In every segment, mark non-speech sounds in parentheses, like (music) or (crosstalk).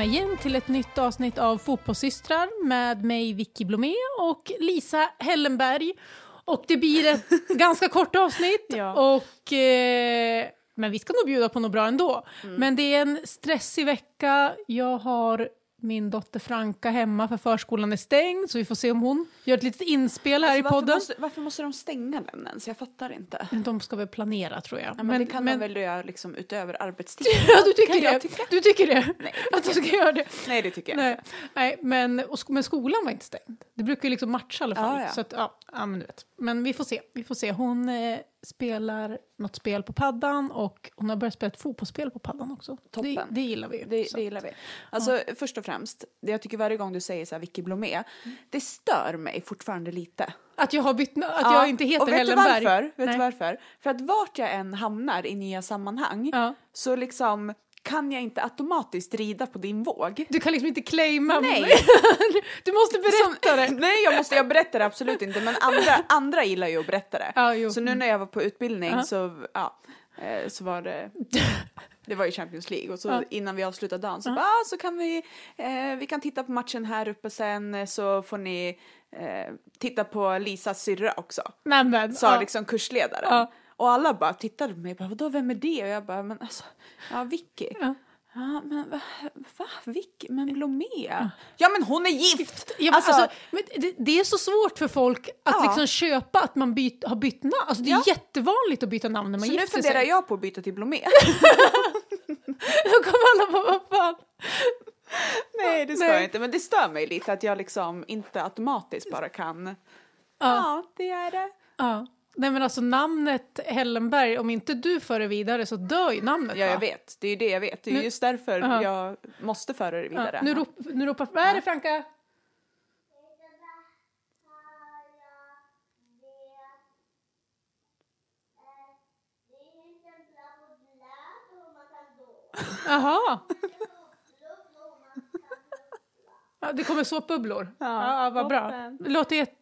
välkomna igen till ett nytt avsnitt av Fotbollssystrar med mig Vicky Blomé och Lisa Hellenberg. Och det blir ett (laughs) ganska kort avsnitt, Ja. och, eh, men vi ska nog bjuda på något bra ändå. Mm. Men det är en stressig vecka. Jag har min dotter Franka hemma för förskolan är stängd så vi får se om hon gör ett litet inspel här Alltså, i varför, podden. måste, varför måste de stänga den ens? Jag fattar inte. De ska väl planera tror jag. Ja, men, det kan man väl göra liksom utöver arbetstid? (laughs) Ja, du tycker det? tycka? Du tycker det? Nej, Att de ska göra det? Nej, det tycker jag Nej, inte. nej men, och, men skolan var inte stängd. Det brukar ju liksom matcha i alla fall. Ja, ja. Så att, ja, ja, men, du vet. Men vi får se. Vi får se. Hon eh, spelar något spel på paddan och hon har börjat spela ett fotbollsspel på paddan också. Toppen. Det, det gillar vi ju. Det, det gillar vi. Alltså, först och främst, det jag tycker varje gång du säger så här, Vicky Blomé, det stör mig fortfarande lite. Att jag har bytt att Ja, jag inte heter och vet Hellenberg. Du varför? Vet Nej. du varför? För att vart jag än hamnar i nya sammanhang Ja. så liksom kan jag inte automatiskt rida på din våg. Du kan liksom inte claima Nej. mig. (laughs) Du måste berätta det. Nej, jag, måste, jag berättar det absolut inte, men andra, andra gillar ju att berätta det. Ja, jo. Så nu när jag var på utbildning Ja. så, ja, eh, så var det det var ju Champions League och så Ja. innan vi avslutade dagen så bara, ah, så kan vi, eh, vi kan titta på matchen här uppe sen eh, så får ni eh, titta på Lisas syrra också. Nej, men, Sa ja. liksom kursledaren. Ja. Och alla bara tittade på mig bara, vadå vem är det? Och jag bara, men alltså, ja Vicky. Ja. Ja, men va? va? Vicky? Men Blomé? Ja. men hon är gift! Ja, alltså, alltså, det, det är så svårt för folk att Ja. liksom köpa att man byt, har bytt namn. Alltså, det är Ja. jättevanligt att byta namn när man så nu gifter funderar sig. jag på att byta till Blomé. (laughs) Då kommer alla bara, vad fan. Nej, det ska Nej. jag inte. Men det stör mig lite att jag liksom inte automatiskt bara kan. Ja, Ja. det är det. Ja. Nej men alltså namnet Hellenberg, om inte du för det vidare så dör ju namnet Ja, va? jag vet. Det är ju det jag vet. Det är Nu- just därför Ja. jag måste föra det vidare. Ja. Nu, rop, nu ropar, vad är det Franka? Jaha. Ja, det kommer såpbubblor. Ja, ja, vad bra. Det låter jätte...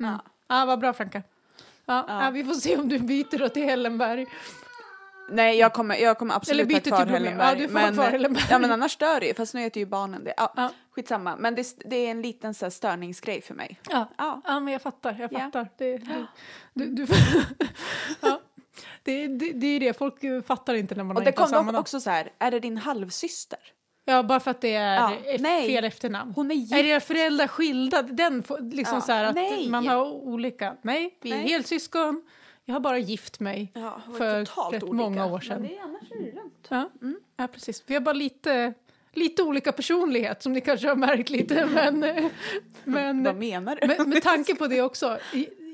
Mm. Ja, vad bra Franka. Ja, ja. Ja. vi får se om du byter då till Hellenberg. Nej, jag kommer, jag kommer absolut Eller ha kvar. Hellenberg. Ja, du får ha kvar Hellenberg. Ja, men annars stör det ju. Fast nu heter ju barnen det. Ja, Ja. Skitsamma. Men det, det är en liten så här, störningsgrej för mig. Ja. Ja. Ja, men jag fattar. Jag Ja. fattar. Det, det, du, du, (laughs) ja. det, det, det är det, folk fattar inte när man Och har det inte har kom samma dock namn. också så här, är det din halvsyster? Ja, bara för att det är Ja, nej. fel efternamn. Hon är gift. Är era föräldrar skilda? Den liksom Ja, så att nej. man har olika. Nej, vi är Nej. helsyskon. Jag har bara gift mig Ja, för rätt olika. många år sedan. Men det är, annars är det lugnt. Ja, ja, precis. Vi har bara lite, lite olika personlighet som ni kanske har märkt lite. (laughs) Men, men, Vad menar du? men med (laughs) tanke på det också.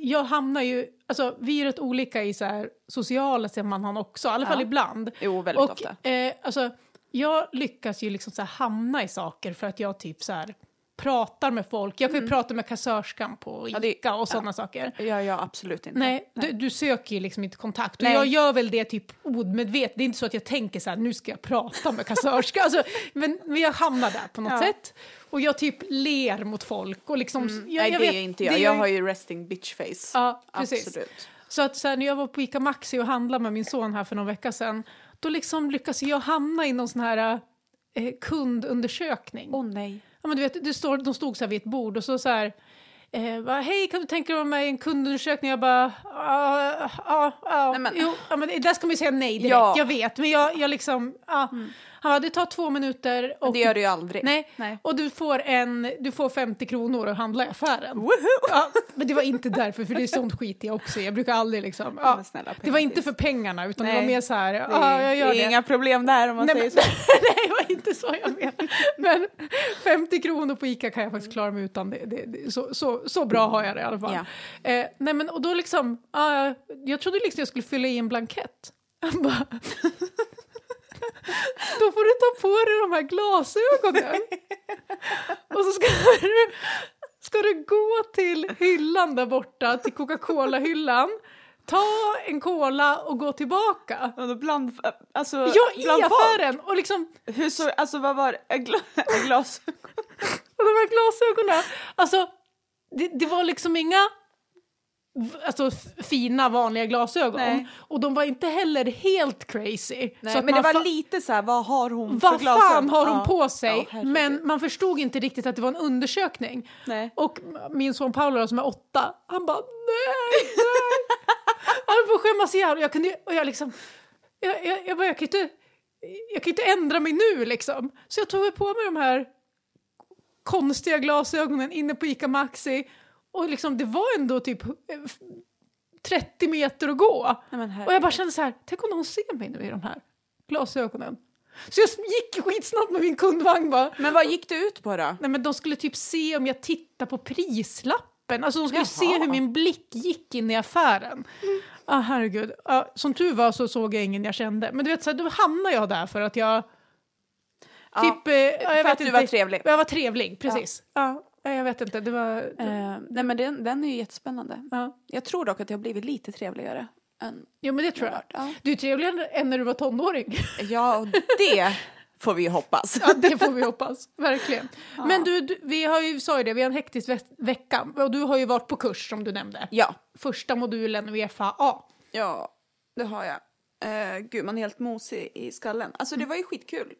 Jag hamnar ju, alltså vi är rätt olika i så här sociala sammanhang också, i alla fall ibland. Jo, väldigt Och ofta. eh, alltså, jag lyckas ju liksom så hamna i saker för att jag typ så här pratar med folk. Jag kan ju prata med kassörskan på Mm. Ja, Ica och sådana saker. Ja, ja, absolut inte. Nej, Du, du söker ju liksom inte kontakt. Och Nej. jag gör väl det typ omedvetet. Det är inte så att jag tänker så här, nu ska jag prata med kassörska. (laughs) alltså, men, men jag hamnar där på något Ja. sätt. Och jag typ ler mot folk och liksom... Jag, Nej, jag det vet, är inte jag. Jag är- har ju resting bitch face. Ja, precis. Absolut. Så att så här, när jag var på Ica Maxi och handlade med min son här för någon vecka sedan, då liksom lyckas jag hamna i någon sån här eh, kundundersökning. Åh nej. Ja, men du vet, det står, de stod så här vid ett bord och så så här, eh, bara, hej kan du tänka dig att vara med i en kundundersökning? Jag bara, ja, ja, ja, Nej, men- jo, ja, men där ska man ju säga nej direkt, Ja. jag vet, men jag, jag liksom, ja. Han bara, det tar två minuter och, Det gör du ju aldrig. nej, Nej. och du får, en, du får 50 kronor att handla i affären. Woho! Ja, men det var inte därför, för det är sånt skit jag också. Jag brukar aldrig liksom, Ja, ja, snälla, det var inte för pengarna utan det Nej. var mer så här, Det ja, jag gör det det. är inga problem där om man Nej, säger men, så. (laughs) nej, det var inte så jag menade. Men 50 kronor på Ica kan jag faktiskt klara mig utan. Det, det, det, så, så, så bra har jag det i alla fall. Ja. Eh, nej men, och då liksom, ah, jag trodde liksom jag skulle fylla i en blankett. (laughs) Då får du ta på dig de här glasögonen. och så ska du, ska du gå till hyllan där borta, till Coca-Cola-hyllan. Ta en cola och gå tillbaka. Då Bland, alltså, Ja, i bland folk. affären! Och liksom, Hur så, alltså vad var det? Gla- en glas? Och de här glasögonen, alltså det, det var liksom inga alltså, fina vanliga glasögon. Nej. Och de var inte heller helt crazy. Nej, så men det var lite så här, vad har hon för vad glasögon? fan har hon Ja. på sig? Ja, men man förstod inte riktigt att det var en undersökning. Nej. Och min son Paolo som är åtta, han bara nej, nej. (laughs) Han att skämmas ihjäl. Jag kunde och jag liksom, jag, jag, jag, bara, jag, kan inte, jag kan inte ändra mig nu liksom. Så jag tog på mig de här konstiga glasögonen inne på Ica Maxi och liksom det var ändå typ eh, f- 30 meter att gå. Nej, Och jag bara kände så här, tänk om någon ser mig nu i de här glasögonen. Så jag gick skitsnabbt med min kundvagn bara. Men vad gick du ut på då? Nej, men de skulle typ se om jag tittar på prislappen. Alltså de skulle Jaha. se hur min blick gick in i affären. Ah, herregud. Ja, som tur var så såg jag ingen jag kände. Men du vet, så här, då hamnade jag där för att jag... Ja, typ, eh, ja, jag för vet att du inte. var trevlig. Jag var trevlig, precis. Ja. Ja, jag vet inte. Det var... Eh, nej men den, den är ju jättespännande. Ja. Jag tror dock att jag har blivit lite trevligare. Än, Jo, men det tror jag. Ja. Du är trevligare än när du var tonåring. (laughs) ja, och det får vi hoppas. Ja, det får vi hoppas. Verkligen. Men du, du, vi har ju, sa ju det, vi har en hektisk ve- vecka. Och du har ju varit på kurs som du nämnde. Ja, Första modulen Uefa A. ja, det har jag. Eh, gud, man är helt mosig i skallen. Alltså det var ju skitkul.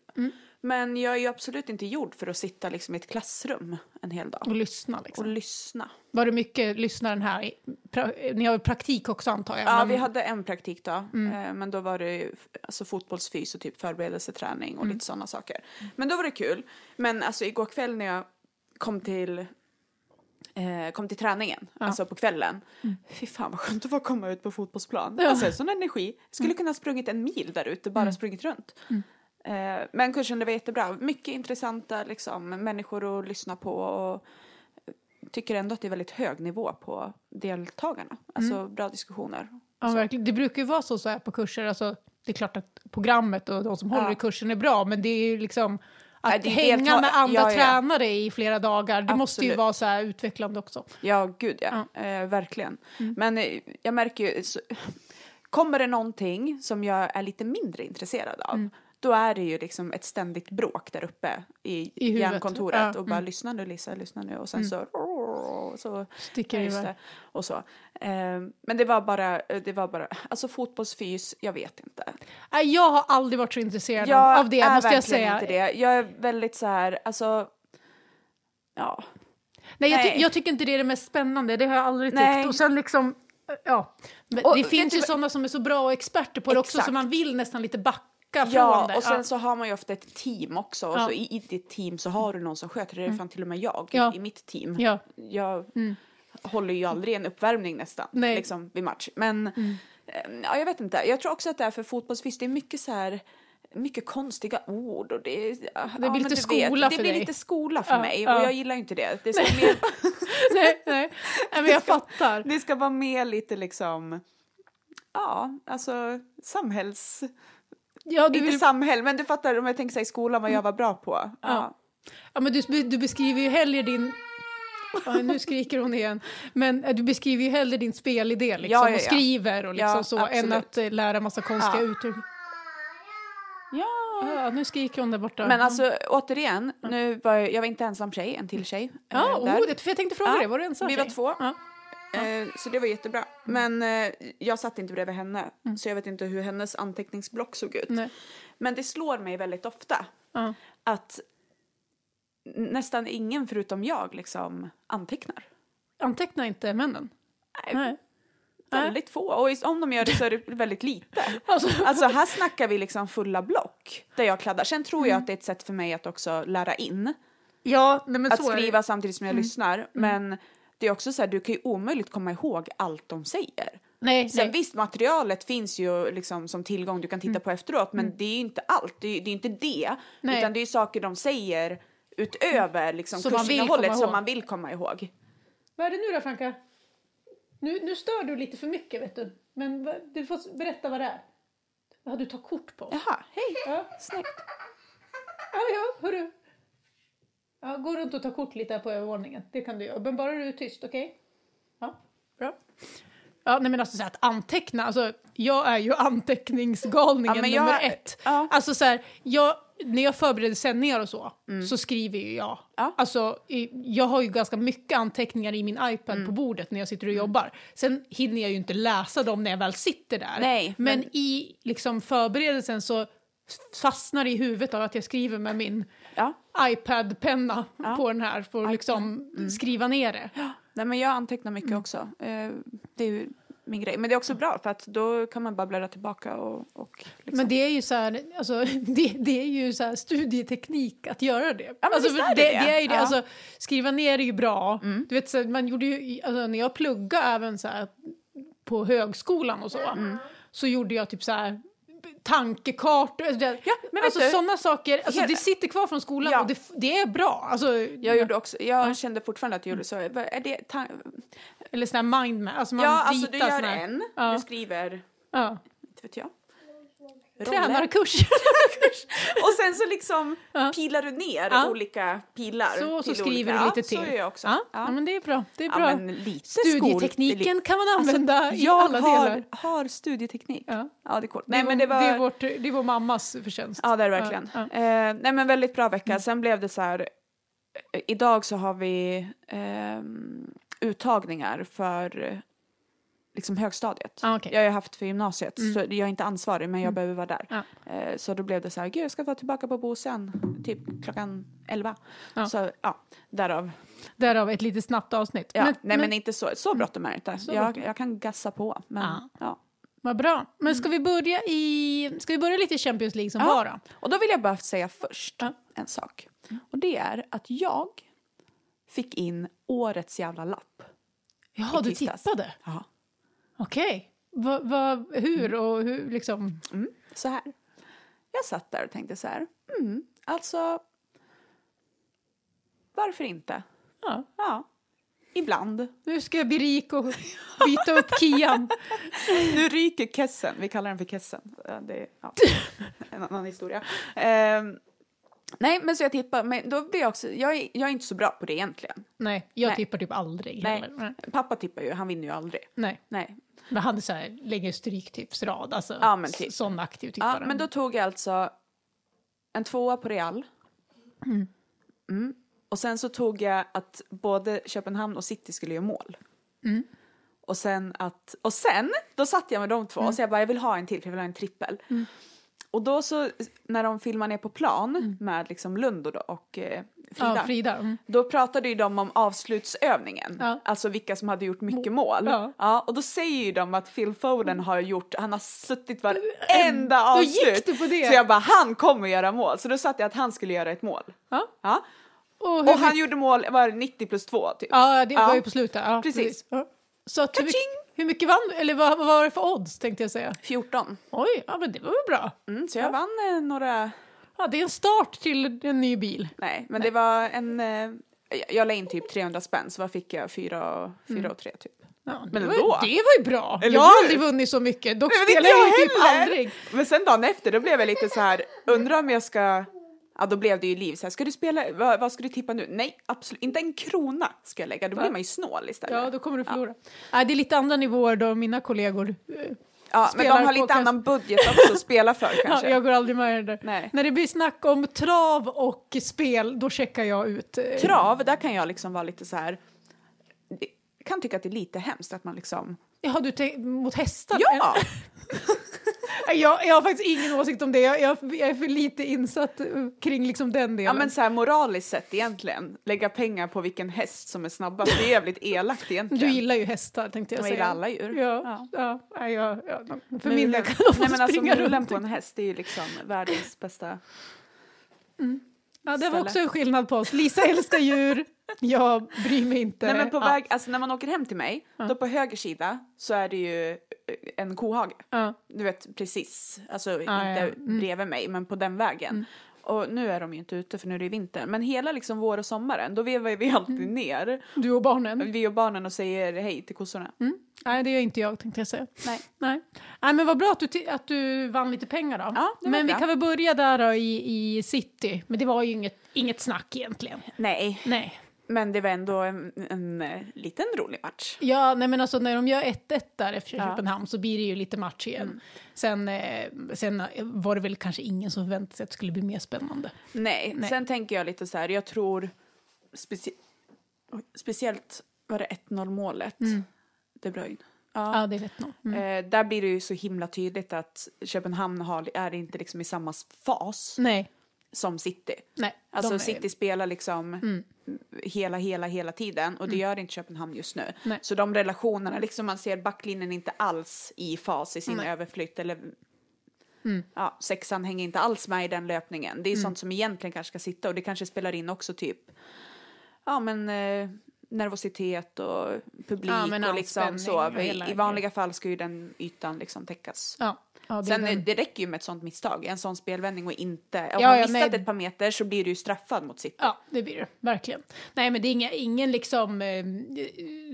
Men jag är ju absolut inte gjord för att sitta liksom i ett klassrum en hel dag Och lyssna liksom. och lyssna. Var det mycket lyssnaren här? ni har ju praktik också antar jag? Ja, men- vi hade en praktikdag, eh, men då var det alltså, fotbollsfys och typ förberedelseträning och lite sådana saker. Men då var det kul. Men alltså igår kväll när jag kom till Eh, kom till träningen, alltså på kvällen. Fy fan vad skönt att komma ut på fotbollsplan. Ja. Alltså sån energi. Jag skulle kunna ha sprungit en mil där ute, bara sprungit runt. Eh, men kursen det var jättebra. Mycket intressanta liksom, människor att lyssna på. Och tycker ändå att det är väldigt hög nivå på deltagarna. Alltså bra diskussioner. Ja, verkligen. Det brukar ju vara så, så här på kurser. Alltså, det är klart att programmet och de som håller Ja. i kursen är bra, men det är ju liksom att Nej, hänga med andra ja, ja. tränare i flera dagar, det måste ju Absolut. vara så här utvecklande också. Ja, gud ja. Eh, verkligen. Men eh, jag märker ju, så, kommer det någonting som jag är lite mindre intresserad av, då är det ju liksom ett ständigt bråk där uppe i, I hjärnkontoret Ja, och bara lyssna nu Lisa, lyssna nu och sen så, så Sticker ja, det, och så. Eh, men det var bara, det var bara, alltså fotbollsfys, jag vet inte. Jag har aldrig varit så intresserad Jag av det, måste jag säga. inte det. Jag är väldigt så här, alltså, ja. Nej, jag, ty- Nej. jag tycker inte det är det mest spännande, det har jag aldrig tyckt. Nej. Och sen liksom, ja. Men Och det finns ju sådana som är så bra och experter på det också, så Exakt. man vill nästan lite backa från Ja, det. och sen så har man ju ofta ett team också. Och så i, I ditt team så har du någon som sköter det. Det är fan till och med jag Ja. i mitt team. Ja. Jag håller ju aldrig en uppvärmning nästan Nej. liksom, vid match. Men eh, ja, jag vet inte. Jag tror också att det är för fotbollsvis. Det är mycket så här mycket konstiga ord och det, är- ja, blir lite skola det för blir dig. lite skola för Ja, mig ja. och jag gillar inte det. Det ska, mer, (laughs) nej, nej. nej, men jag (laughs) fattar. det ska vara mer lite liksom, ja, alltså samhälls... Ja, du inte vill, samhäll, men du fattar om jag tänker säga i skolan vad jag var bra på. Ja. Ja. ja, men du, du beskriver ju hellre din... Ja, nu skriker hon igen. Men eh, du beskriver ju hellre din spelidé liksom, Ja, ja, och skriver och liksom så, än absolut. att eh, lära massa konstiga uttryck. ja. Ja, nu skriker hon där borta. Men alltså återigen, nu var jag, jag var inte ensam tjej, en till tjej. Ja, eh, oh, det, för jag tänkte fråga Ja, det, var du ensam vi var tjej? två. Eh, så det var jättebra. Men eh, jag satt inte bredvid henne, så jag vet inte hur hennes anteckningsblock såg ut. Nej. Men det slår mig väldigt ofta Ja. att nästan ingen förutom jag liksom antecknar. Anteckna inte männen. Nej, Nej. Väldigt få. Och om de gör det så är det väldigt lite. (laughs) Alltså, Alltså här snackar vi liksom fulla block där jag kladdar. Sen tror jag att det är ett sätt för mig att också lära in. ja, nej, Att skriva samtidigt som jag lyssnar. Men det är också så här, du kan ju omöjligt komma ihåg allt de säger. Nej, Sen nej. visst, materialet finns ju liksom som tillgång du kan titta på efteråt, men det är ju inte allt. Det är, det är inte det, Nej. utan det är ju saker de säger utöver liksom, Som man kursinnehållet komma som man vill komma ihåg. Vad är det nu då, Franka? Nu, nu stör du lite för mycket, vet du. Men du får berätta vad det är. Ja, du tar kort på oss. Jaha, hej, Ja, snyggt. ja, ja hörru. Ja, gå runt och ta kort lite här på övervåningen. Det kan du göra. Men bara du är tyst, okej? Ja, bra. Ja, nej men alltså så här, att anteckna, alltså jag är ju (laughs) anteckningsgalningen Ja, jag- nummer ett. ja. Alltså så här, jag, när jag förbereder sändningar och så, så skriver ju jag. Mm. Ja. Alltså, jag har ju ganska mycket anteckningar i min iPad Mm. på bordet när jag sitter och jobbar. Sen hinner jag ju inte läsa dem när jag väl sitter där. Nej, men, men- i liksom, förberedelsen så fastnar i huvudet av att jag skriver med min Ja. iPad-penna Ja. Mm. på den här för att liksom skriva ner det. Nej, men jag antecknar mycket Mm. också. Eh, det är min grej. Men det är också bra för att då kan man bara bläddra tillbaka och, och liksom. Men det är ju så här, alltså, (laughs) det, det är ju så studieteknik att göra det. men alltså, det det, det. det är ju det. Ja. Alltså, skriva ner är ju bra. Mm. Du vet, så här, man gjorde ju, alltså, när jag pluggade även så här, på högskolan och så, Mm. så gjorde jag typ så här tankekartor, alltså, Ja, men alltså sådana saker, alltså, det sitter kvar från skolan Ja. och det, det är bra. Alltså, Jag gjorde också, jag kände fortfarande att jag gjorde så. Vad Är det Eller sån här mind map, alltså man ja, alltså du gör en, Ja. du skriver, Ja. inte vet jag. (laughs) Tränarkurs. Och sen så liksom Ja. pilar du ner Ja. olika pilar. så, så skriver olika. du lite till. Ja, så gör jag också. Ja, ja. men det är bra. Det är bra. men lite Studietekniken skol- kan man Alltså, använda i jag alla har, delar. har studieteknik. Ja. Ja. det är coolt. Nej, men det var... det, är vårt, det är vår mammas förtjänst. Ja, det är det verkligen. Eh, nej, men väldigt bra vecka. Sen blev det så här, eh, idag så har vi ehm, uttagningar för eh, liksom högstadiet. Ah, okej. Jag har ju haft för gymnasiet, Mm. så jag är inte ansvarig, men jag behöver vara där. Ja. Eh, så då blev det så här, gud jag ska vara tillbaka på Bosön typ klockan 11. Ja. Så ja, därav. Därav ett lite snabbt avsnitt. Ja, men, nej men, men inte så, så bråttom är det inte. Så Jag, jag kan gassa på, men Ja. ja. Vad bra. Men ska vi börja i... Ska vi börja lite i Champions League som Ja. var då? Och då vill jag bara säga först en sak. Och det är att jag fick in årets jävla lapp. Jaha, du tippade? Ja. Okej. Va, va, hur och hur liksom... Mm, så här. Jag satt där och tänkte så här. Mm, alltså. Varför inte? Ja, Ja. Ibland. nu ska jag bli rik och byta upp Kian. (laughs) Nu ryker kessen. Vi kallar den för kessen. Det är ja, (laughs) en annan historia. Ehm, nej, men så jag tippar. Men då blir jag också. Jag är, jag är inte så bra på det egentligen. Nej, jag Nej. tippar typ aldrig Nej. heller. Nej. Pappa tippar ju. Han vinner ju aldrig. Nej. Nej. Men han hade så här, lägger stryktipsrad, alltså Ja, men typ. sån aktiv Ja, tippare. men då tog jag alltså en tvåa på Real. Mm. Och sen så tog jag att både Köpenhamn och City skulle göra mål. Mm. Och sen att, och sen, då satt jag med de två Mm. och så jag bara, jag vill ha en till för jag vill ha en trippel. Och då så, när de filmar ner på plan med liksom Lund och, då, och eh, Frida. Mm. Ja, Frida. Mm. Då pratade ju de om avslutsövningen, Ja. alltså vilka som hade gjort mycket mål. Ja. och då säger ju de att Phil Foden har gjort, han har suttit varenda Då gick avslut. du på det. Så jag bara, han kommer göra mål. Så då satte jag att han skulle göra ett mål. Ja. Ja. Och, Och han gjorde mål, var det 90 plus 2 typ. Ja, det var Ja. ju på slutet. Ja, Precis. Ja. Så att hur, mycket, vann Eller vad, vad var det för odds tänkte jag säga? 14. Oj, ja men det var väl bra. Mm, så jag vann eh, några, Ja, det är en start till en ny bil. nej men det var en, eh, jag- la in typ 300 spänn så vad fick jag? 4 4 och 3 typ. Ja, det, Men var, ändå. det var ju bra. Eller jag har aldrig vunnit så mycket. Dock Nej, men spelar jag jag typ aldrig. Men sen dagen efter då blev jag lite så här, undrar om jag ska, ja då blev det ju liv så här, ska du spela, vad, vad ska du tippa nu? Nej, absolut inte en krona ska jag lägga, då blir man ju snål istället. Ja, då kommer du förlora. Nej, det är lite andra nivåer då mina kollegor. eh, Ja, men de har lite kanske- annan budget också att spela för (laughs) Ja, kanske. jag går aldrig med i där. Nej. När det blir snack om trav och spel, då checkar jag ut. eh, Trav, där kan jag liksom vara lite så här, det- kan tycka att det är lite hemskt att man liksom, Har du mot hästar? ja! (laughs) (laughs) Jag, jag har faktiskt ingen åsikt om det. Jag, jag, jag är för lite insatt eh, kring liksom den delen. Ja men så här moraliskt sett egentligen, lägga pengar på vilken häst som är snabbast, det är jävligt elakt egentligen. du gillar ju hästar tänkte jag Jag säga. gillar alla djur. Ja, Ja. ja. ja, ja. För min del kan de få nej men alltså springa mulen runt. på en häst, det är ju liksom världens bästa. Ja, det var också en skillnad på oss. Lisa älskar djur, jag bryr mig inte. Nej men på ja. väg, alltså när man åker hem till mig, då på höger sida så är det ju eh, en kohage. Ja. Du vet precis, alltså Ja, inte ja. Mm. bredvid mig men på den vägen. Och nu är de ju inte ute för nu är det vinter. Men hela liksom vår och sommaren, då vevar vi alltid Mm. ner, Du och barnen? vi och barnen och säger hej till kossorna. Mm. Nej, det gör inte jag tänkte jag säga. Nej. Nej. Nej, men vad bra att du, att du vann lite pengar då. Ja, men vi bra. kan väl börja där då i, i city. Men det var ju inget, inget snack egentligen. Nej, Nej. Men det var ändå en, en, eh, liten rolig match. Ja, nej men alltså när de gör 1-1 där efter Ja. Köpenhamn så blir det ju lite match igen. Sen, eh, sen var det väl kanske ingen som förväntade sig att det skulle bli mer spännande. Nej. Nej. sen tänker jag lite så här, jag tror specie speciellt var det 1-0 målet, De Bruyne. Ja. Ja, det vet nog. Mm. Eh, där blir det ju så himla tydligt att Köpenhamn har, är inte liksom i samma fas Nej, som City. nej. Alltså är- City spelar liksom Mm. hela, hela, hela tiden och det gör inte Köpenhamn just nu. Nej. Så de relationerna, liksom man ser backlinjen inte alls i fas i sin Nej. överflytt eller Mm. ja, sexan hänger inte alls med i den löpningen. Det är sånt som egentligen kanske ska sitta och det kanske spelar in också typ ja men eh, nervositet och publik Ja, och liksom så. och I, I vanliga fall ska ju den ytan liksom täckas. Ja, ja, Sen den. det räcker ju med ett sånt misstag, en sån spelvändning och inte, om Ja, man ja, missat nej. ett par meter så blir du ju straffad mot City. Ja, det blir det. Verkligen. Nej, men det är inga, ingen liksom, eh,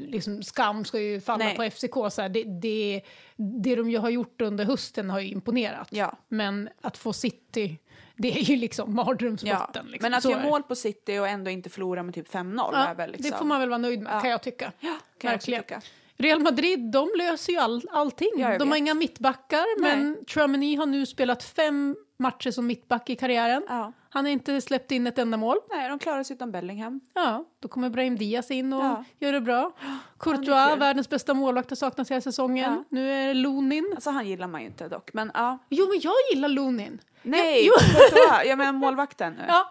liksom skam ska ju falla Nej. på FCK. Så här. Det, det, det de ju har gjort under hösten har ju imponerat. Ja. Men att få City, det är ju liksom mardrömsbotten. liksom. Men att göra mål på City och ändå inte förlora med typ 5-0 Ja, är väl liksom... Det får man väl vara nöjd med, Ja. kan jag tycka. Ja, kan jag Verkligen. tycka. Real Madrid, de löser ju all, allting. Ja, jag de har vet. inga mittbackar, Nej. men Trumany har nu spelat fem matcher som mittback i karriären. Ja. Han har inte släppt in ett enda mål. Nej, de klarar sig utan Bellingham. Ja, då kommer Brahim Diaz in och Ja. gör det bra. Courtois, världens bästa målvakt, har saknats hela säsongen. Ja. Nu är det Lunin. Alltså han gillar man ju inte dock, men ja. Jo, men jag gillar Lunin. Nej, Jo. Courtois, (laughs) jag menar målvakten nu. Ja,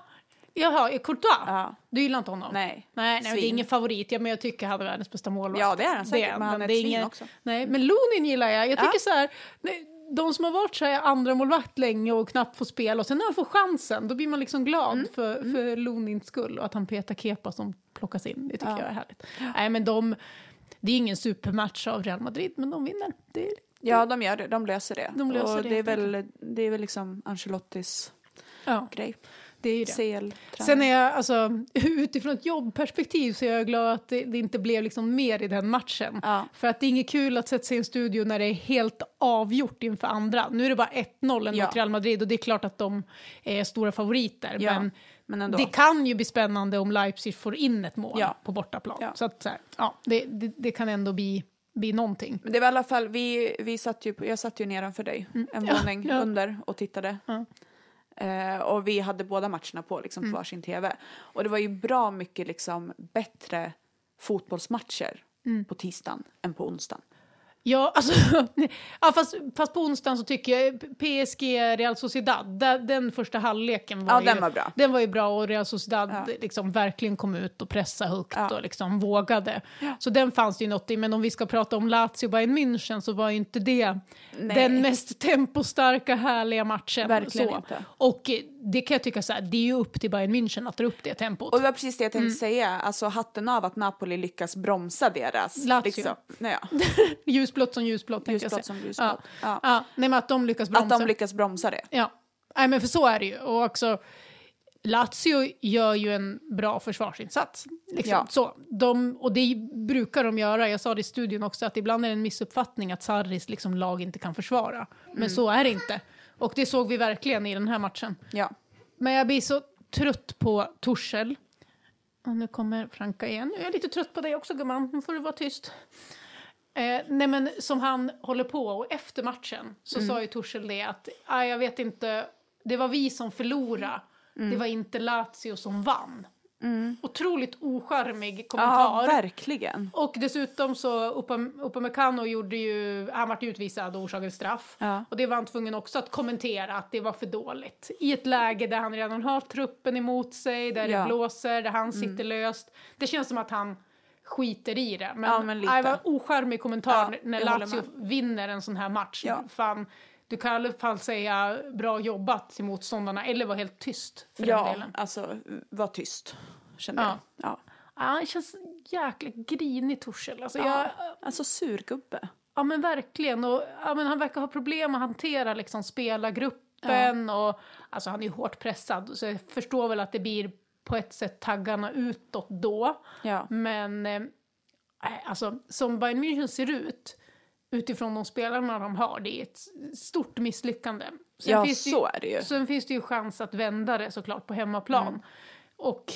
jaha, Courtois? Ja. Du gillar inte honom? Nej. Nej, nej det är ingen favorit, ja, men jag tycker han är världens bästa målvakt. Ja, det är han säkert, Det men han är det ett svin ingen- också. Nej, men Lunin gillar jag. Jag Ja. tycker så här, de som har varit så här andra målvakt länge och knappt får spela och sen när han får chansen, då blir man liksom glad Mm. för, för Lunins skull och att han petar Kepa som plockas in. Det tycker Ja. jag är härligt. Nej, men de, det är ingen supermatch av Real Madrid, men de vinner. Det är, Ja, de gör det. De löser det. De löser och det, det. är väl, det är väl liksom Ancelottis ja, grej. Det är ju det. CL. Sen är jag, alltså, (laughs) utifrån ett jobbperspektiv så är jag glad att det, det inte blev liksom mer i den matchen. Ja. För att det är inget kul att sätta sig i en studio när det är helt avgjort inför andra. Nu är det bara 1-0 Ja. mot Real Madrid och det är klart att de är stora favoriter. Ja, Men men det kan ju bli spännande om Leipzig får in ett mål Ja. på bortaplan. Ja. Så att så här, ja, det, det, det kan ändå bli, bli någonting. Men det var i alla fall, vi, vi satt ju, jag satt ju nedanför dig, en Mm. Ja, våning ja. under och tittade. Ja. Eh, och vi hade båda matcherna på liksom, Mm. på varsin tv. Och det var ju bra mycket liksom, bättre fotbollsmatcher Mm. på tisdagen än på onsdagen. Ja, alltså, (laughs) ja fast, fast på onsdagen så tycker jag PSG Real Sociedad, den första halvleken var Ja, ju, den var bra. Den var ju bra och Real Sociedad Ja. liksom verkligen kom ut och pressade högt Ja. och liksom vågade. Så den fanns det ju något i, men om vi ska prata om Lazio Bayern München så var ju inte det Nej. den mest (laughs) tempostarka, härliga matchen. Verkligen så. inte. Och eh, det kan jag tycka så här, det är ju upp till Bayern München att dra upp det tempot. Och det var precis det jag Mm. tänkte säga, alltså hatten av att Napoli lyckas bromsa deras... Lazio. Liksom, nej, ja, (laughs) ljusblått som ljusblått, tänkte jag säga. som ljusblått. Ja. Ja. Ja. nej, men att de lyckas bromsa. Att de lyckas bromsa det. Ja, Nej, men för så är det ju. Och också, Lazio gör ju en bra försvarsinsats. Liksom. Ja. Så, de, och det brukar de göra. Jag sa det i studion också, att ibland är det en missuppfattning att Sarris liksom, lag inte kan försvara. Men Mm. så är det inte. Och det såg vi verkligen i den här matchen. Ja. Men jag blir så trött på Torshäll. Och nu kommer Franka igen. Jag är lite trött på dig också gumman, nu får du vara tyst. Eh, nej men som han håller på och efter matchen så Mm. sa ju Torshäll det att ah, jag vet inte, det var vi som förlorade, Mm. det var inte Lazio som vann. Otroligt ocharmig ja, kommentar. verkligen. Och dessutom så Upam- Upamecano gjorde ju, han vart utvisad och orsakade straff. Ja. Och det var han tvungen också att kommentera att det var för dåligt. I ett läge där han redan har truppen emot sig, där Ja. det blåser, där han sitter löst. Det känns som att han skiter i det. Men, Ja, men det var ocharmig kommentar Ja, när Lazio vinner en sån här match. Ja. Fan, du kan i alla fall säga bra jobbat till motståndarna eller vara helt tyst för den Ja, delen. alltså var tyst, kände Ja. jag. Ja. Ja, han känns jäkligt grinig Torshäll. Alltså, jag, Ja. Alltså surgubbe. Ja men verkligen. Och, ja, men han verkar ha problem att hantera liksom, spelargruppen. Och, alltså, han är ju hårt pressad så jag förstår väl att det blir på ett sätt taggarna utåt då. Ja. Men eh, alltså, som Bayern München ser ut utifrån de spelarna de har, det är ett stort misslyckande. Sen Ja, finns det så är det ju. Sen finns det ju chans att vända det såklart på hemmaplan. Mm. Och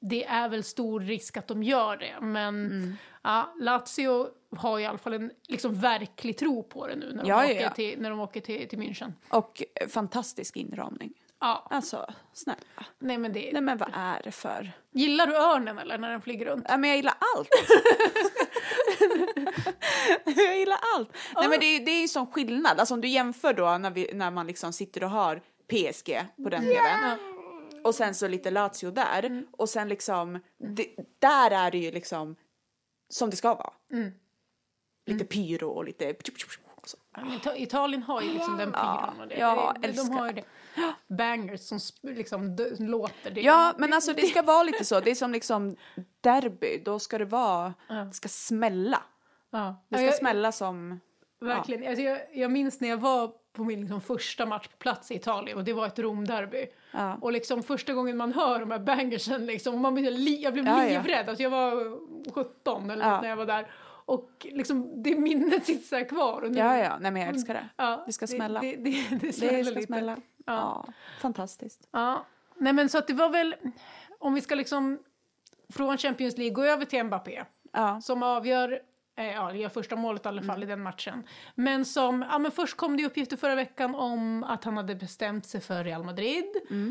det är väl stor risk att de gör det. Men Mm. ja, Lazio har i alla fall en liksom, verklig tro på det nu när de Ja, åker, ja. Till, när de åker till, till München. Och fantastisk inramning. Ja, Alltså, snälla. nej men det... Nej men vad är det för... Gillar du örnen eller när den flyger runt? Ja, men jag gillar allt. jag (laughs) allt. Nej men det, är- det är ju sån skillnad. Alltså om du jämför då när, vi, när man liksom sitter och har PSG på den tvn. Och sen så lite Lazio där. Och sen liksom, det, där är det ju liksom som det ska vara. Lite pyro och lite... Italien har ju liksom den pyron och det. ja, de älskar. har ju det. Bangers som liksom låter. Det. Ja, men alltså det ska vara lite så. Det är som liksom derby. Då ska det vara, det ska smälla. Ja. Det Ja, ska jag- smälla som... Verkligen. Alltså jag, jag minns när jag var på min liksom första match på plats i Italien och det var ett Romderby. Ja. Och liksom första gången man hör de här bangersen liksom, man blir li, jag blev Ja, ja. livrädd. Alltså jag var 17 eller Ja. när jag var där. Och liksom det minnet sitter kvar. Och nu, Ja, ja, nej men jag älskar det. Ja, Det ska smälla. Det, det, det, det smäller ska lite. smälla. Ja. Ja, fantastiskt. Ja, nej men så att det var väl, om vi ska liksom från Champions League gå över till Mbappé Ja. som avgör, ja, gör första målet i alla fall i den matchen. Men som, ja men först kom det uppgifter förra veckan om att han hade bestämt sig för Real Madrid.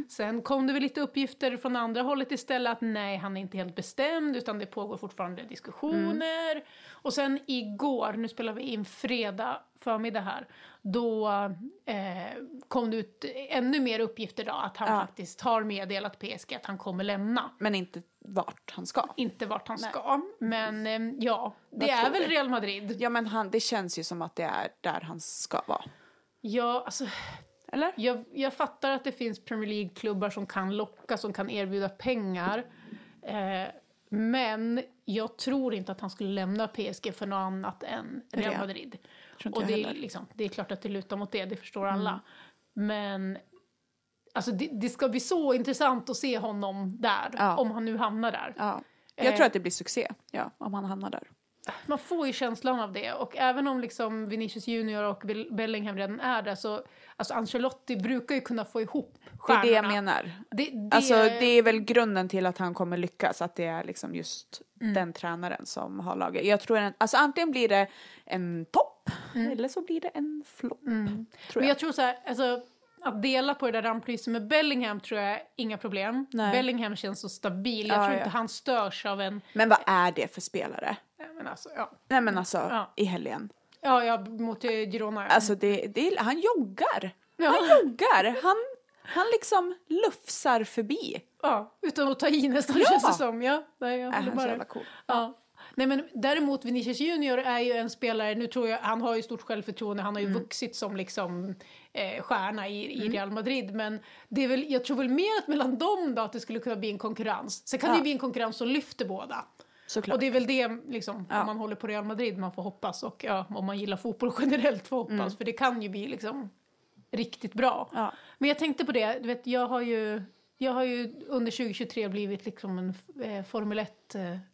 Sen kom det väl lite uppgifter från andra hållet istället att nej, han är inte helt bestämd utan det pågår fortfarande diskussioner. Och sen igår, nu spelar vi in fredag förmiddag här, då eh, kom det ut ännu mer uppgifter då att han Ja. faktiskt har meddelat PSG att han kommer lämna. Men inte vart han ska. Inte vart han ska, men eh, ja, det Vad är väl vi? Real Madrid. Ja men han, det känns ju som att det är där han ska vara. Ja, alltså, Eller? jag, jag fattar att det finns Premier League-klubbar som kan locka, som kan erbjuda pengar. Eh, men jag tror inte att han skulle lämna PSG för något annat än Real. Madrid. Och det är. Mm. liksom, det är klart att det lutar mot det, det förstår alla. Men alltså, det, det ska bli så intressant att se honom där, Ja. om han nu hamnar där. Ja. Jag Eh. tror att det blir succé, ja, om han hamnar där. Man får ju känslan av det. Och även om liksom Vinicius Junior och Bell- Bellingham redan är där så... Alltså Ancelotti brukar ju kunna få ihop Det är stjärnorna. det jag menar. Det, det, Alltså det är väl grunden till att han kommer lyckas, att det är liksom just Mm. den tränaren som har laget. Jag tror en, alltså antingen blir det en topp eller så blir det en flopp. Mm. Men jag tror så här, alltså, att dela på det där ramplyset med Bellingham tror jag inga problem. Nej. Bellingham känns så stabil. Jag Ja, tror ja. inte han störs av en... Men vad är det för spelare? Nej, Men alltså, ja. Nej men alltså, Ja. i helgen. Ja, ja, mot eh, Girona. Alltså det, det han joggar. Han joggar. Han, han liksom lufsar förbi. ja, utan att ta i nästan Ja. känns det som. Ja, nej, jag Är håller så bara. jävla cool? Ja. Nej, men däremot Vinicius Junior är ju en spelare, nu tror jag, han har ju stort självförtroende, han har ju vuxit som liksom eh, stjärna i, i Real Madrid, men det är väl, jag tror väl mer att mellan dem då att det skulle kunna bli en konkurrens. Sen kan det Ja. ju bli en konkurrens som lyfter båda. Såklart. Och det är väl det, liksom, Ja. om man håller på Real Madrid, man får hoppas och ja, om man gillar fotboll (laughs) generellt får hoppas, för det kan ju bli liksom riktigt bra. Ja. Men jag tänkte på det, du vet, jag har ju, jag har ju under 2023 blivit liksom en eh, Formel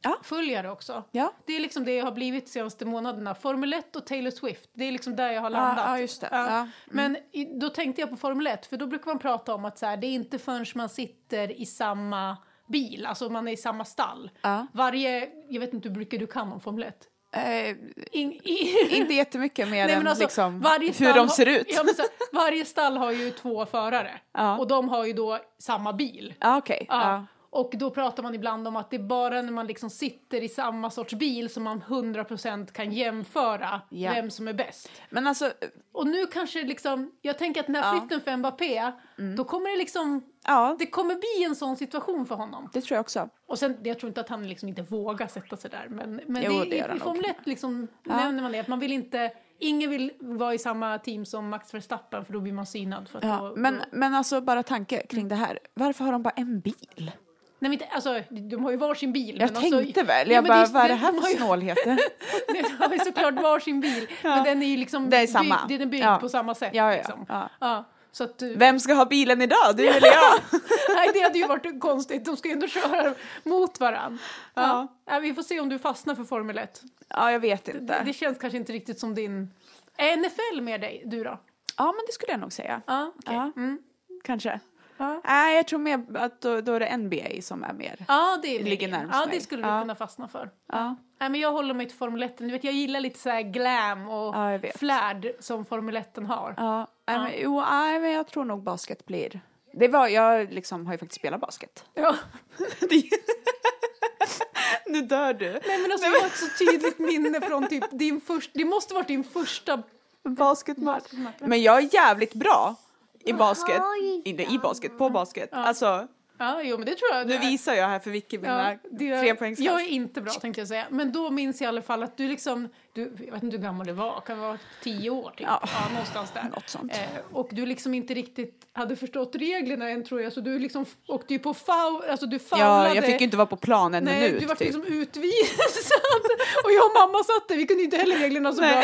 Ja. 1-följare också. Ja. Det är liksom det jag har blivit de senaste månaderna. Formel 1 och Taylor Swift, det är liksom där jag har Ja, landat. ja, just det. Ja. Mm. Men då tänkte jag på Formel 1, för då brukar man prata om att så här, det är inte förrän man sitter i samma bil, alltså man är i samma stall. Ja. Varje, jag vet inte hur mycket du kan om Formel 1? Eh, In, i, (laughs) inte jättemycket mer Nej, än alltså, liksom hur de har- ser ut. Ja, men så, varje stall har ju (laughs) två förare Ja. och de har ju då samma bil. Ja, okej. Ja. Och då pratar man ibland om att det är bara när man liksom sitter i samma sorts bil som man 100% kan jämföra Ja. vem som är bäst. Men alltså, Och nu kanske liksom, jag tänker att den här Ja. flytten för Mbappé, då kommer det liksom, ja, det kommer bli en sån situation för honom. det tror jag också. Och sen, jag tror inte att han liksom inte vågar sätta sig där, men, men Jo, det, det i. Formel 1 liksom Ja. nämner man det, att man vill inte, ingen vill vara i samma team som Max Verstappen för då blir man synad. För att Ja, då, men, då, men alltså bara tanke kring det här. Varför har de bara en bil? Nej, men inte, alltså, de har ju varsin bil. Jag men alltså, tänkte väl, Ja, jag men bara, det- vad är det det- här för snålheter? (laughs) De har ju såklart varsin bil, men den är ju liksom Det är samma. byggd, den är byggd Ja. på samma sätt. Ja, ja, liksom. ja. Ja, att, eh, Vem ska ha bilen idag? Du eller jag? (laughs) nej, det hade ju varit konstigt, de ska ju ändå köra mot varandra. Ja. Ja, vi får se om du fastnar för Formel 1. Ja, jag vet Det, inte. det känns kanske inte riktigt som din... Är NFL med dig, du då? Ja, men det skulle jag nog säga. Ja. Ja. Mm. Kanske. Ja. Nej, jag tror mer att då, då är det NBA som är mer. Ja, det är Ligger närmast Ja, mig. det skulle du Ja. kunna fastna för. Ja. Nej, men jag håller mig till Formel 1. Du vet, jag gillar lite så här glam och Ja, flärd som Formel 1 har. Ja, nej, men, jo, nej, men jag tror nog basket blir... Det var, jag liksom har ju faktiskt spelat basket. Ja. (laughs) (laughs) nu dör du. Nej, men alltså, jag har ett så tydligt minne från typ din första... Det måste varit din första... Basketmatch. Men jag är jävligt bra i basket. Inte i basket, på basket. Alltså, Ja, jo, men det tror jag. nu visar jag här för Vicky mina Ja, det- tre Jag är inte bra tänkte jag säga. Men då minns jag i alla fall att du liksom, du, jag vet inte hur gammal du var, kan vara tio år typ. Ja. Ja, någonstans där. Något sånt. Eh, och du liksom inte riktigt hade förstått reglerna än tror jag, så du liksom åkte ju på foul, alltså du foulade. Ja, jag fick ju inte vara på plan en Nej, minut. du var typ. liksom utvisad. (laughs) och jag och mamma satt där, vi kunde inte heller reglerna så Nej. bra.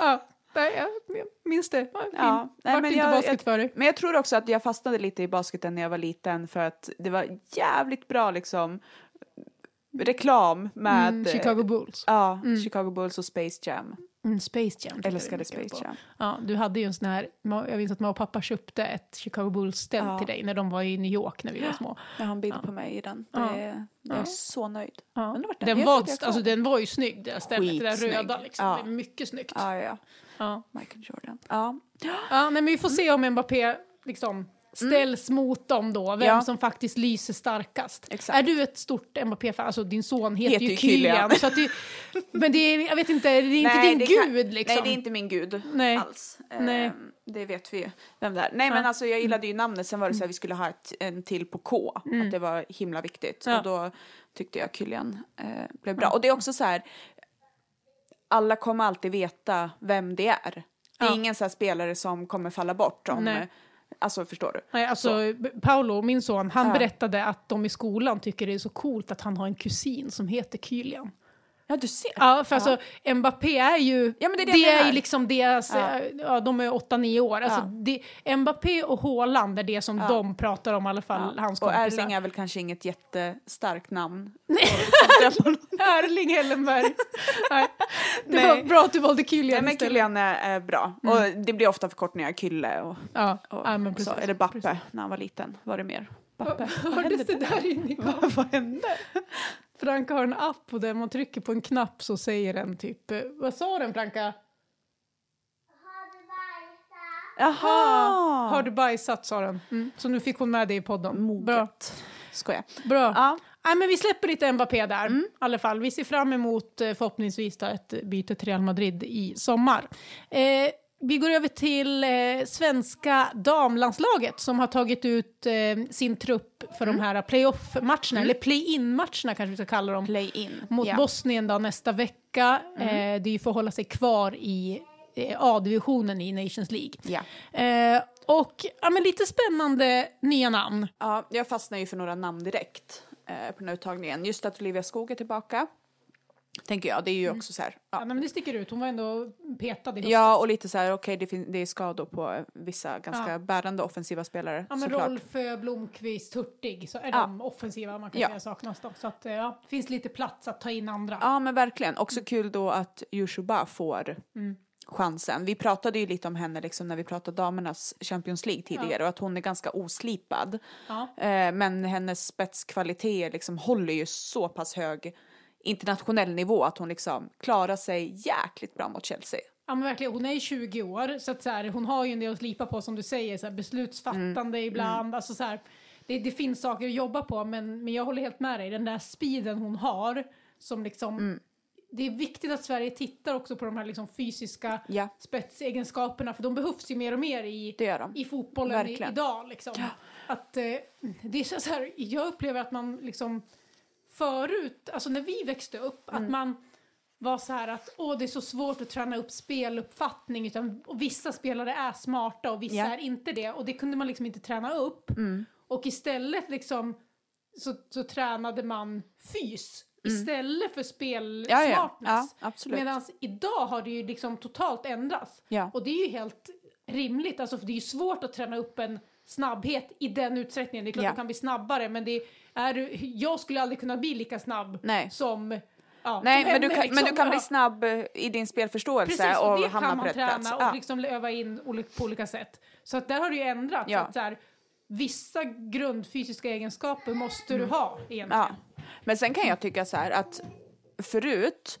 Ja, nej, jag minns det. Ja. Ja, nej, men inte jag- basket för dig. Men jag tror också att jag fastnade lite i basketen när jag var liten för att det var jävligt bra liksom reklam med Mm, Chicago Bulls. Ja, Chicago Bulls och Space Jam. Mm, Space Jam. Älskade jag mycket Space. Jam. Ja, du hade ju en sån här, jag minns att mamma och pappa köpte ett Chicago Bulls-ställ Ja. till dig när de var i New York när vi var små. Jag har en bild på mig i den. Det, Ja. är- Jag är så nöjd. Ja. Den, jag var, alltså, den var ju snygg det där stället, det där röda liksom. Ja. Det är mycket snyggt. Ja, ja. Ja. Michael Jordan. Ja. Ja, nej, men vi får se om Mbappé liksom ställs mot dem då, vem Mm. Ja. som faktiskt lyser starkast. Exakt. Är du ett stort Mbappé-fan? Alltså din son heter, Heter ju Kylian. Kylian. Så att det, men det är, jag vet inte, det är inte Nej, din det gud kan- liksom. Nej, det är inte min gud Nej. alls. Nej. Ehm, det vet vi ju vem det är. Nej, men Ja. alltså jag gillade ju namnet. Sen var det så här, vi skulle ha ett, en till på K. Att det var himla viktigt. Mm. Ja. Och då tyckte jag Kylian eh, blev bra. Och det är också så här, alla kommer alltid veta vem det är. Det är Ja. ingen så här spelare som kommer falla bort om, Nej. alltså förstår du? Nej, alltså, Paolo, min son, han Ja. berättade att de i skolan tycker det är så coolt att han har en kusin som heter Kylian. Ja, du ser. Ja, för alltså Mbappé är ju, Ja, men det är det det är ju liksom deras, Ja. ja. ja de är 8-9 år. Alltså, Ja. det, Mbappé och Haaland är det som Ja. de pratar om i alla fall, hans Och kompisar. Erling är väl kanske inget jättestarkt namn. (laughs) Erling Hellenberg. Nej, det Nej. var bra att du valde Nej, Kylian men istället. Kylian är, är bra. Och det blir ofta förkortningar, Kylle och, Ja, och ja men precis. så. Eller Bappe precis. när han var liten. Var det mer? Bappe. Vad hördes det där inne i? (laughs) Vad hände? Franka har en app och där man trycker på en knapp så säger den typ, eh, vad sa den Franka? Jaha! Har du bajsat sa den. Mm. Så nu fick hon med det i podden. Moget. Bra. Skojar. Bra. Ja. Nej, men vi släpper lite Mbappé där. Mm. I alla fall. Vi ser fram emot eh, förhoppningsvis ett byte till Real Madrid i sommar. Eh, vi går över till eh, svenska damlandslaget som har tagit ut eh, sin trupp för Mm. de här playoff-matcherna, eller play-in-matcherna kanske vi ska kalla dem. Play in. Mot ja. Bosnien då nästa vecka. Mm. Eh, det är ju för att hålla sig kvar i eh, A-divisionen i Nations League. Eh, och ja, men lite spännande nya namn. ja, jag fastnar ju för några namn direkt eh, på den här uttagningen. Just att Olivia Skog är tillbaka. Tänker jag, det är ju också så här. Mm. Ja, Ja. nej, men det sticker ut, hon var ändå petad i. Ja, och lite så här, okej, det, fin- det är skador på vissa ganska Ja. bärande offensiva spelare. Ja, men såklart. Rolf eh, Blomqvist, Hurtig, så är Ja. de offensiva man kan Ja. säga saknas då. Så att eh, ja, finns lite plats att ta in andra. Ja, men verkligen. Också kul då att Jushuba får Mm. chansen. Vi pratade ju lite om henne liksom när vi pratade damernas Champions League tidigare och att hon är ganska oslipad. Eh, men hennes spetskvaliteter liksom håller ju så pass hög internationell nivå att hon liksom klarar sig jäkligt bra mot Chelsea. Ja men verkligen, hon är ju 20 år så att så här, hon har ju en del att slipa på som du säger, så här, beslutsfattande ibland. Alltså, så här, det, det finns saker att jobba på men, men jag håller helt med dig, den där speeden hon har som liksom Det är viktigt att Sverige tittar också på de här liksom fysiska Ja, spetsegenskaperna för de behövs ju mer och mer i, i fotbollen i, idag. Liksom. Att, eh, det är så så här, jag upplever att man liksom förut, alltså när vi växte upp, Mm. att man var så här att åh, det är så svårt att träna upp speluppfattning utan och vissa spelare är smarta och vissa Ja. är inte det och det kunde man liksom inte träna upp. Mm. Och istället liksom så, så tränade man fys istället för Mm. Ja, ja, spelsmartness. ja. Medan idag har det ju liksom totalt ändrats. Ja. Och det är ju helt rimligt, alltså för det är ju svårt att träna upp en snabbhet i den utsträckningen. Det är klart Ja. du kan bli snabbare men det är, jag skulle aldrig kunna bli lika snabb Nej. som ja, Nej, men du, kan, men du liksom. kan bli snabb eh, i din spelförståelse Precis, och, och, det hamna kan man träna plats. och Ja. liksom öva in på olika sätt. Så att där har det ju ändrats. Ja. Att så här, vissa grundfysiska egenskaper måste du ha egentligen. Ja. Men sen kan jag tycka så här att förut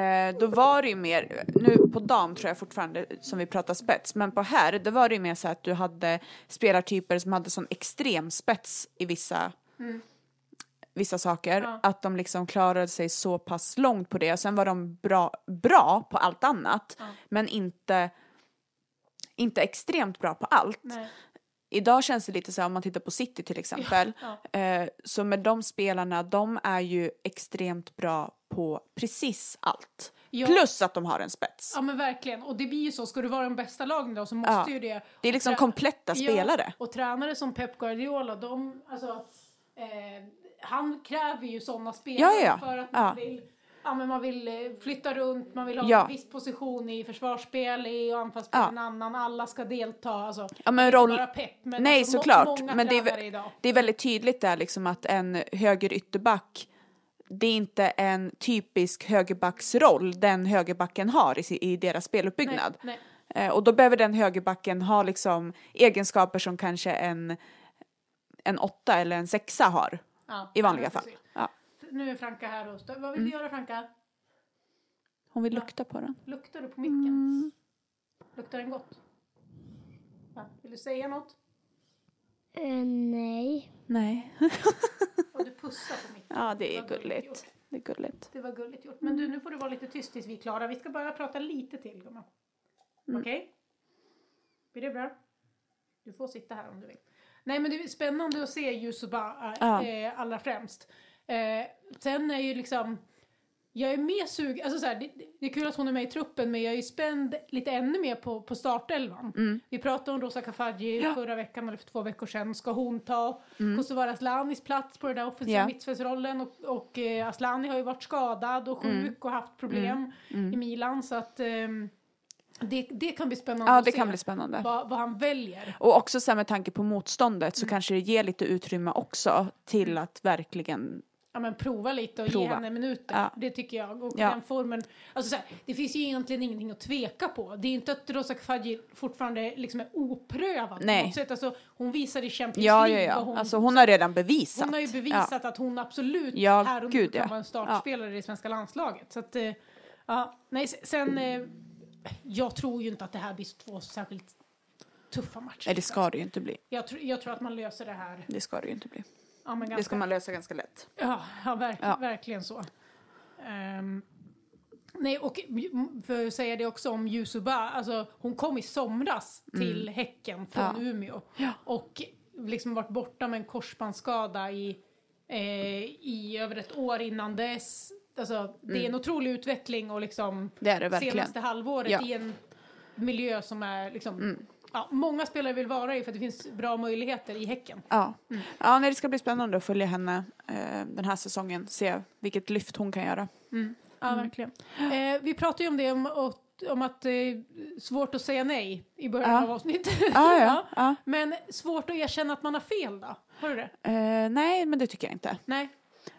eh, då var det ju mer, nu på dam tror jag fortfarande som vi pratar spets, men på här då var det ju mer så att du hade spelartyper som hade sån extrem spets i vissa vissa saker, Ja. att de liksom klarade sig så pass långt på det. Sen var de bra, bra på allt annat, men inte, inte extremt bra på allt. Nej. Idag känns det lite så här om man tittar på City till exempel. Ja. Eh, så med de spelarna, de är ju extremt bra på precis allt. Ja. Plus att de har en spets. Ja men verkligen, och det blir ju så, ska du vara den bästa lagen då så måste Ja. ju det. Det är liksom kompletta spelare. Ja, och tränare som Pep Guardiola, de, alltså, eh, han kräver ju sådana spelare för att man vill Ja, men man vill eh, flytta runt, man vill ha Ja. en viss position i försvarsspel, i anfallsspel Ja. en annan, alla ska delta. Alltså, Ja, men roll- bara Pep, men Nej, alltså, såklart. Men det är, idag. det är väldigt tydligt där liksom att en höger ytterback det är inte en typisk högerbacksroll den högerbacken har i, i deras speluppbyggnad. Nej, Eh, och då behöver den högerbacken ha liksom egenskaper som kanske en, en åtta eller en sexa har Ja, i vanliga ja, fall. Ja. Nu är Franka här och stö- Vad vill Mm. du göra Franka? Hon vill lukta på den. Luktar du på micken? Mm. Luktar den gott? Va? Vill du säga något? Eh, nej. Nej. Och du pussar på micken. Ja, det är gulligt. Det är gulligt. Det var gulligt gjort. Men du, nu får du vara lite tyst tills vi är klara. Vi ska bara prata lite till, gumman. Mm. Okej? Blir det bra? Du får sitta här om du vill. Nej, men det är spännande att se Yusuba Ja. eh, allra främst. Eh, sen är ju liksom... Jag är mer sugen, alltså så här, det, det är kul att hon är med i truppen men jag är ju spänd lite ännu mer på, på startelvan. Vi pratade om Rosa Kafaji Mm. Ja. Mm. förra veckan eller för två veckor sedan. Ska hon ta Kosovare Aslanis plats på den där offensiva Ja. mittfältsrollen? Och, och eh, Aslani har ju varit skadad och sjuk Mm. och haft problem i Milan så att ehm, det, det kan bli spännande Ja, att det se kan bli spännande. vad, vad han väljer. Och också så med tanke på motståndet Mm. så kanske det ger lite utrymme också till att verkligen Ja men prova lite och ge Prova. henne minuter. Ja. Det tycker jag. Och Ja. den formen. Alltså så här, det finns ju egentligen ingenting att tveka på. Det är inte att Rosa Kafaji fortfarande liksom är oprövad Nej. på något sätt. Alltså, hon visar i Champions Ja, ja, League ja. vad hon, Alltså hon har redan bevisat. hon har ju bevisat att hon absolut Ja, här och gud, kan ja. vara en startspelare i det svenska landslaget. Så att, eh, ja, nej, sen, eh, jag tror ju inte att det här blir två särskilt tuffa matcher. Nej, det ska det ju inte bli. jag, tror- jag tror att man löser det här. Det ska det ju inte bli. Ja, men Det ganska ska man lösa ganska lätt. Ja, ja, verk, Ja. verkligen så. Ehm, nej, och för att säga det också om Yusuba, alltså hon kom i somras till Häcken från Mm. Ja. Umeå Ja. och liksom varit borta med en korsbandsskada i, eh, i över ett år innan dess. Alltså, det är en otrolig utveckling och liksom Mm. Det det senaste halvåret Ja. Mm. i en miljö som är liksom, ja, många spelare vill vara i för att det finns bra möjligheter i Häcken. Ja, Mm. ja nej, det ska bli spännande att följa henne eh, den här säsongen. Se vilket lyft hon kan göra. Ja, verkligen. Eh, vi pratade ju om det, om, och- om att det är svårt att säga nej i början Ja. av avsnittet. (laughs) Ja, ja, (laughs) ja. Men svårt att erkänna att man har fel då? Har du det? Eh, nej, men det tycker jag inte. Nej?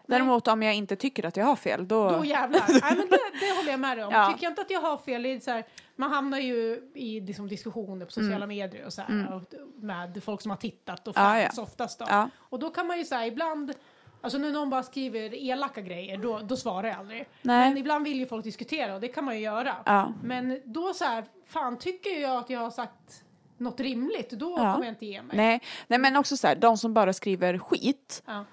Däremot om jag inte tycker att jag har fel, då... Då jävlar. Nej, men det, det håller jag med dig om. (laughs) Tycker jag inte att jag har fel, det är så här, man hamnar ju i liksom, diskussioner på sociala medier och så här, och, med folk som har tittat och Mm. Ja, fans ja. oftast då. Ja. Och då kan man ju säga ibland, alltså när någon bara skriver elaka grejer, då, då svarar jag aldrig. Nej. Men ibland vill ju folk diskutera och det kan man ju göra. Ja. Men då så här, fan tycker jag att jag har sagt något rimligt, då Ja. kommer jag inte ge mig. Nej, nej, men också så här, de som bara skriver skit, Ja.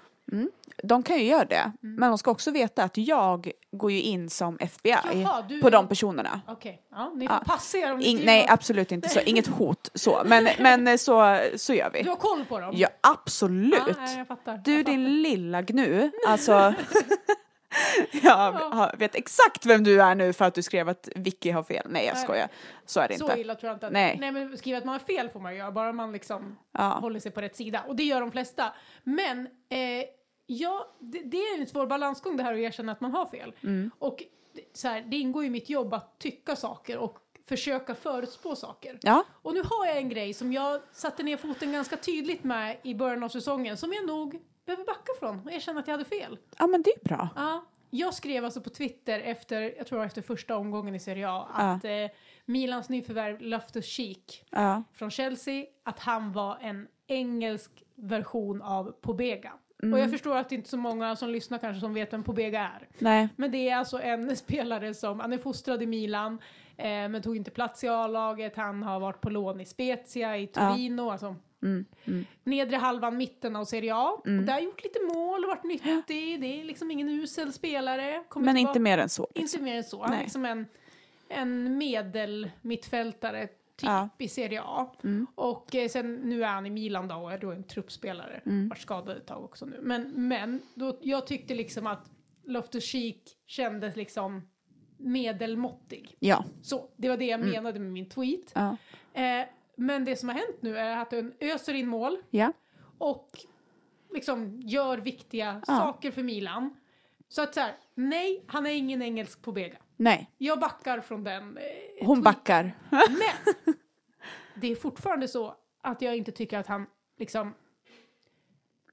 De kan ju göra det. Mm. Men de ska också veta att jag går ju in som FBI Jaha, på är- de personerna. Okej, ja, ni får Ja. passa er om ni In, nej, något. absolut inte så. Inget hot så. (laughs) Men, men eh, så, så gör vi. Du har koll på dem? Ja, absolut. Ja, nej, jag fattar. Du jag fattar. din lilla gnu, alltså. (laughs) (laughs) jag vet exakt vem du är nu för att du skrev att Vicky har fel. Nej, jag skojar. Så är det Så inte. illa tror jag inte att Nej. Nej men skriva att man har fel får man göra, bara man liksom Ja. håller sig på rätt sida. Och det gör de flesta. Men eh, ja, det, det är en svår balansgång det här att erkänna att man har fel. Mm. Och så här, det ingår i mitt jobb att tycka saker och försöka förutspå saker. Ja, Och nu har jag en grej som jag satte ner foten ganska tydligt med i början av säsongen som jag nog behöver backa från och erkänna att jag hade fel. ja men det är bra. Ja, Jag skrev alltså på Twitter efter, jag tror efter första omgången i Serie A, att eh, Milans nyförvärv Loftus-Cheek Ja. från Chelsea, att han var en engelsk version av Pobega. Mm. Och jag förstår att det inte är så många som lyssnar kanske som vet vem Pobega är. Nej. Men det är alltså en (laughs) spelare som, han är fostrad i Milan, eh, men tog inte plats i A-laget, han har varit på lån i Spezia, i Torino, alltså Mm. Mm. nedre halvan, mitten av Serie A. Och där har gjort lite mål och varit nyttig, det är liksom ingen usel spelare. Kommer Men inte mer än så. inte mer än så. Han är liksom en, en medelmittfältare typ Ja. i Serie A. Mm. Och eh, sen nu är han i Milan då och är då en truppspelare. Mm. Vart skadad ett tag också nu. Men, men då, jag tyckte liksom att Loftus-Cheek kändes liksom medelmåttig. Ja. Så, det var det jag menade med min tweet. Ja. Eh, men det som har hänt nu är att den öser in mål Ja. och liksom gör viktiga Ja. saker för Milan. Så att så här, nej, han är ingen engelsk på Bega. Nej. Jag backar från den. eh, Hon backar. (laughs) Men det är fortfarande så att jag inte tycker att han liksom...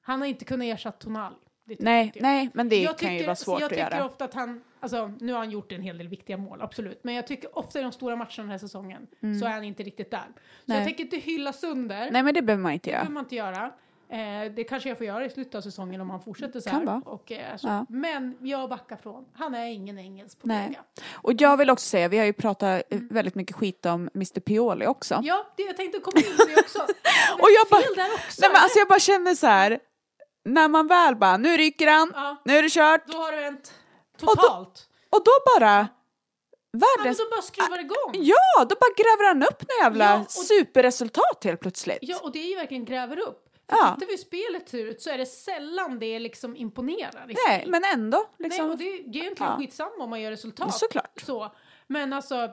Han har inte kunnat ersätta Tonali. Det tycker Nej, jag. nej, men det jag kan ju tycker- vara svårt jag att tycker göra. ofta att han, alltså nu har han gjort en hel del viktiga mål, absolut. Men jag tycker ofta i de stora matcherna den här säsongen så är han inte riktigt där. Så Mm. Nej. jag tänker inte hylla sönder. Nej, men det behöver man inte Det göra. behöver man inte göra. Eh, det kanske jag får göra i slutet av säsongen om han fortsätter så här. Och, eh, så. Ja. Men jag backar från. Han är ingen engelsk på Nej. Vega. Och jag vill också säga, vi har ju pratat eh, väldigt mycket skit om Mr Pioli också. Mm. Ja, det, jag tänkte komma in på det också. (laughs) Och jag bara-. Nej, men alltså jag bara känner så här, när man väl bara, nu ryker han, Ja. nu är det kört. Då har det hänt då- totalt. Och då bara, Ja, men världens... då bara skruvar igång. Ja, då bara gräver han upp några jävla Ja, och- superresultat helt plötsligt. Ja, och det är ju verkligen gräver upp. För Ja. tittar vi spelet ut så är det sällan det liksom imponerar i Nej, men ändå. Nej, Liksom. och det är det är egentligen Ja. skitsamma om man gör resultat. Såklart. Så. Men alltså,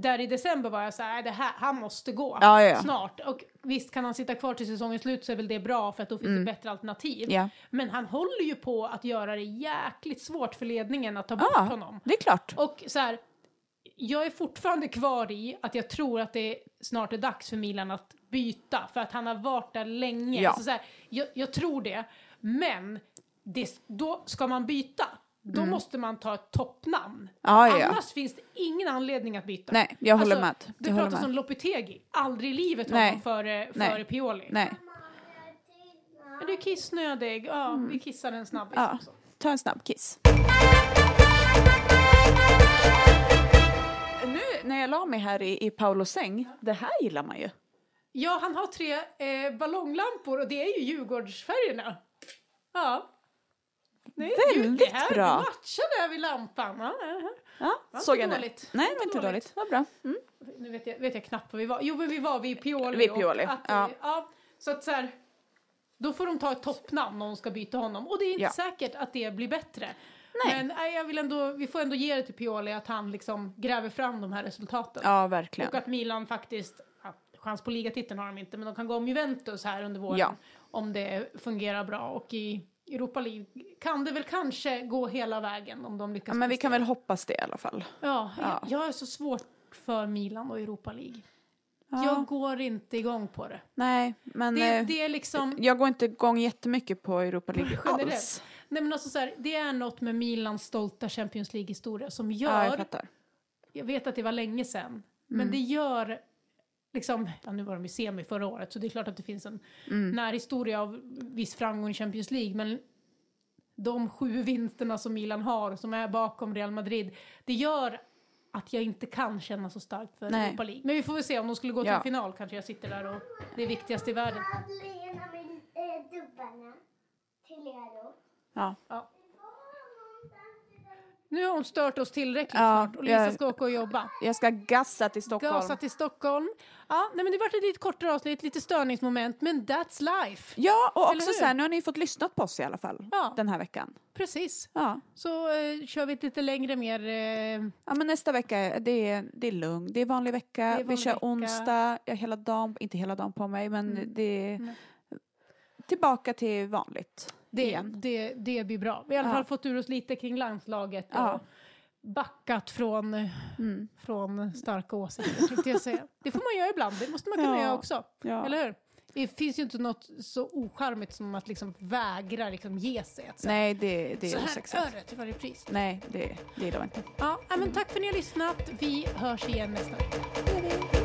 där i december var jag så här, "Nej, det här, han måste gå Ja, ja, snart. Och visst kan han sitta kvar till säsongens slut så är väl det bra för att då finns det bättre alternativ. Mm. Ja. Men han håller ju på att göra det jäkligt svårt för ledningen att ta bort Ja, honom. det är klart. Och så här, jag är fortfarande kvar i att jag tror att det snart är dags för Milan att byta för att han har varit där länge. Ja. Så så här, jag, jag tror det. Men det, då ska man byta. Då måste man ta ett toppnamn. Mm. Ja, ja, ja. Annars finns det ingen anledning att byta. Nej, jag håller Alltså, med. Det Jag håller pratas med. om Lopetegi. Aldrig i livet Nej. honom före, Nej. före Pioli. Nej, Men du är kissnödig. Ja, vi kissar en snabbis Mm. Ja. också. ta en snabb kiss. Nu när jag la mig här i, i Paulos säng, det här gillar man ju. Ja, han har tre eh, ballonglampor och det är ju Djurgårdsfärgerna. Ja. Väldigt det här bra. matchar där vid lampan. Ja, ja, såg jag nu. dåligt. Nej, det var inte dåligt. Vad bra. Mm. Nu vet jag, vet jag knappt var vi var. Jo, men vi var vid Pioli. Vid Pioli, Att, ja. ja. Så att så här, då får de ta ett toppnamn om de ska byta honom. Och det är inte Ja. säkert att det blir bättre. Nej. Men nej, jag vill ändå, vi får ändå ge det till Pioli att han liksom gräver fram de här resultaten. Ja, verkligen. Och att Milan faktiskt, ja, chans på ligatiteln har de inte, men de kan gå om Juventus här under våren. Ja. Om det fungerar bra. Och i Europa League kan det väl kanske gå hela vägen om de lyckas. Ja, men vi kan väl hoppas det i alla fall. Ja, Ja. Jag, jag är så svårt för Milan och Europa League. Ja. Jag går inte igång på det. Nej, men Det, eh, det är liksom... jag går inte igång jättemycket på Europa League (laughs) Generellt. alls. Nej men alltså så här, det är något med Milans stolta Champions League-historia som Ja, gör... jag jag, fattar. vet att det var länge sedan, men Mm. det gör liksom... Ja, nu var de i semi förra året, så det är klart att det finns en Mm. närhistoria av viss framgång i Champions League, men de sju vinsterna som Milan har, som är bakom Real Madrid, det gör att jag inte kan känna så starkt för Nej. Europa League. Men vi får väl se, om de skulle gå till Ja. en final kanske jag sitter där och det är viktigast i världen. Då. Ja. Nu har hon stört oss tillräckligt Ja, snart och Lisa jag- ska åka och jobba. Jag ska gassa till Stockholm. Gasa till Stockholm. Ja, nej men det vart ett lite kortare avsnitt, lite störningsmoment, men that's life. Ja, och också så här, nu har ni fått lyssna på oss i alla fall Ja. den här veckan. Precis. Ja. Så eh, kör vi ett lite längre, mer... Eh, ja, men nästa vecka, det är, det är lugn. Det är vanlig vecka. är Vi vanlig kör vecka. onsdag, jag har hela dagen, inte hela dagen på mig, men Mm. det är Nej. tillbaka till vanligt det, igen. det, det blir bra. Vi har i alla Ja. fall fått ur oss lite kring landslaget och backat från, Mm. från starka åsikter, tänkte jag säga. Det får man göra ibland, det måste man kunna Ja. göra också. Ja. Eller hur? Det finns ju inte något så ocharmigt som att liksom vägra liksom ge sig. Att säga, Nej, det, det så är här osexigt. är det till varje pris. Nej, det, det jag inte. Ja, men tack för att ni har lyssnat. Vi hörs igen nästa vecka. Är.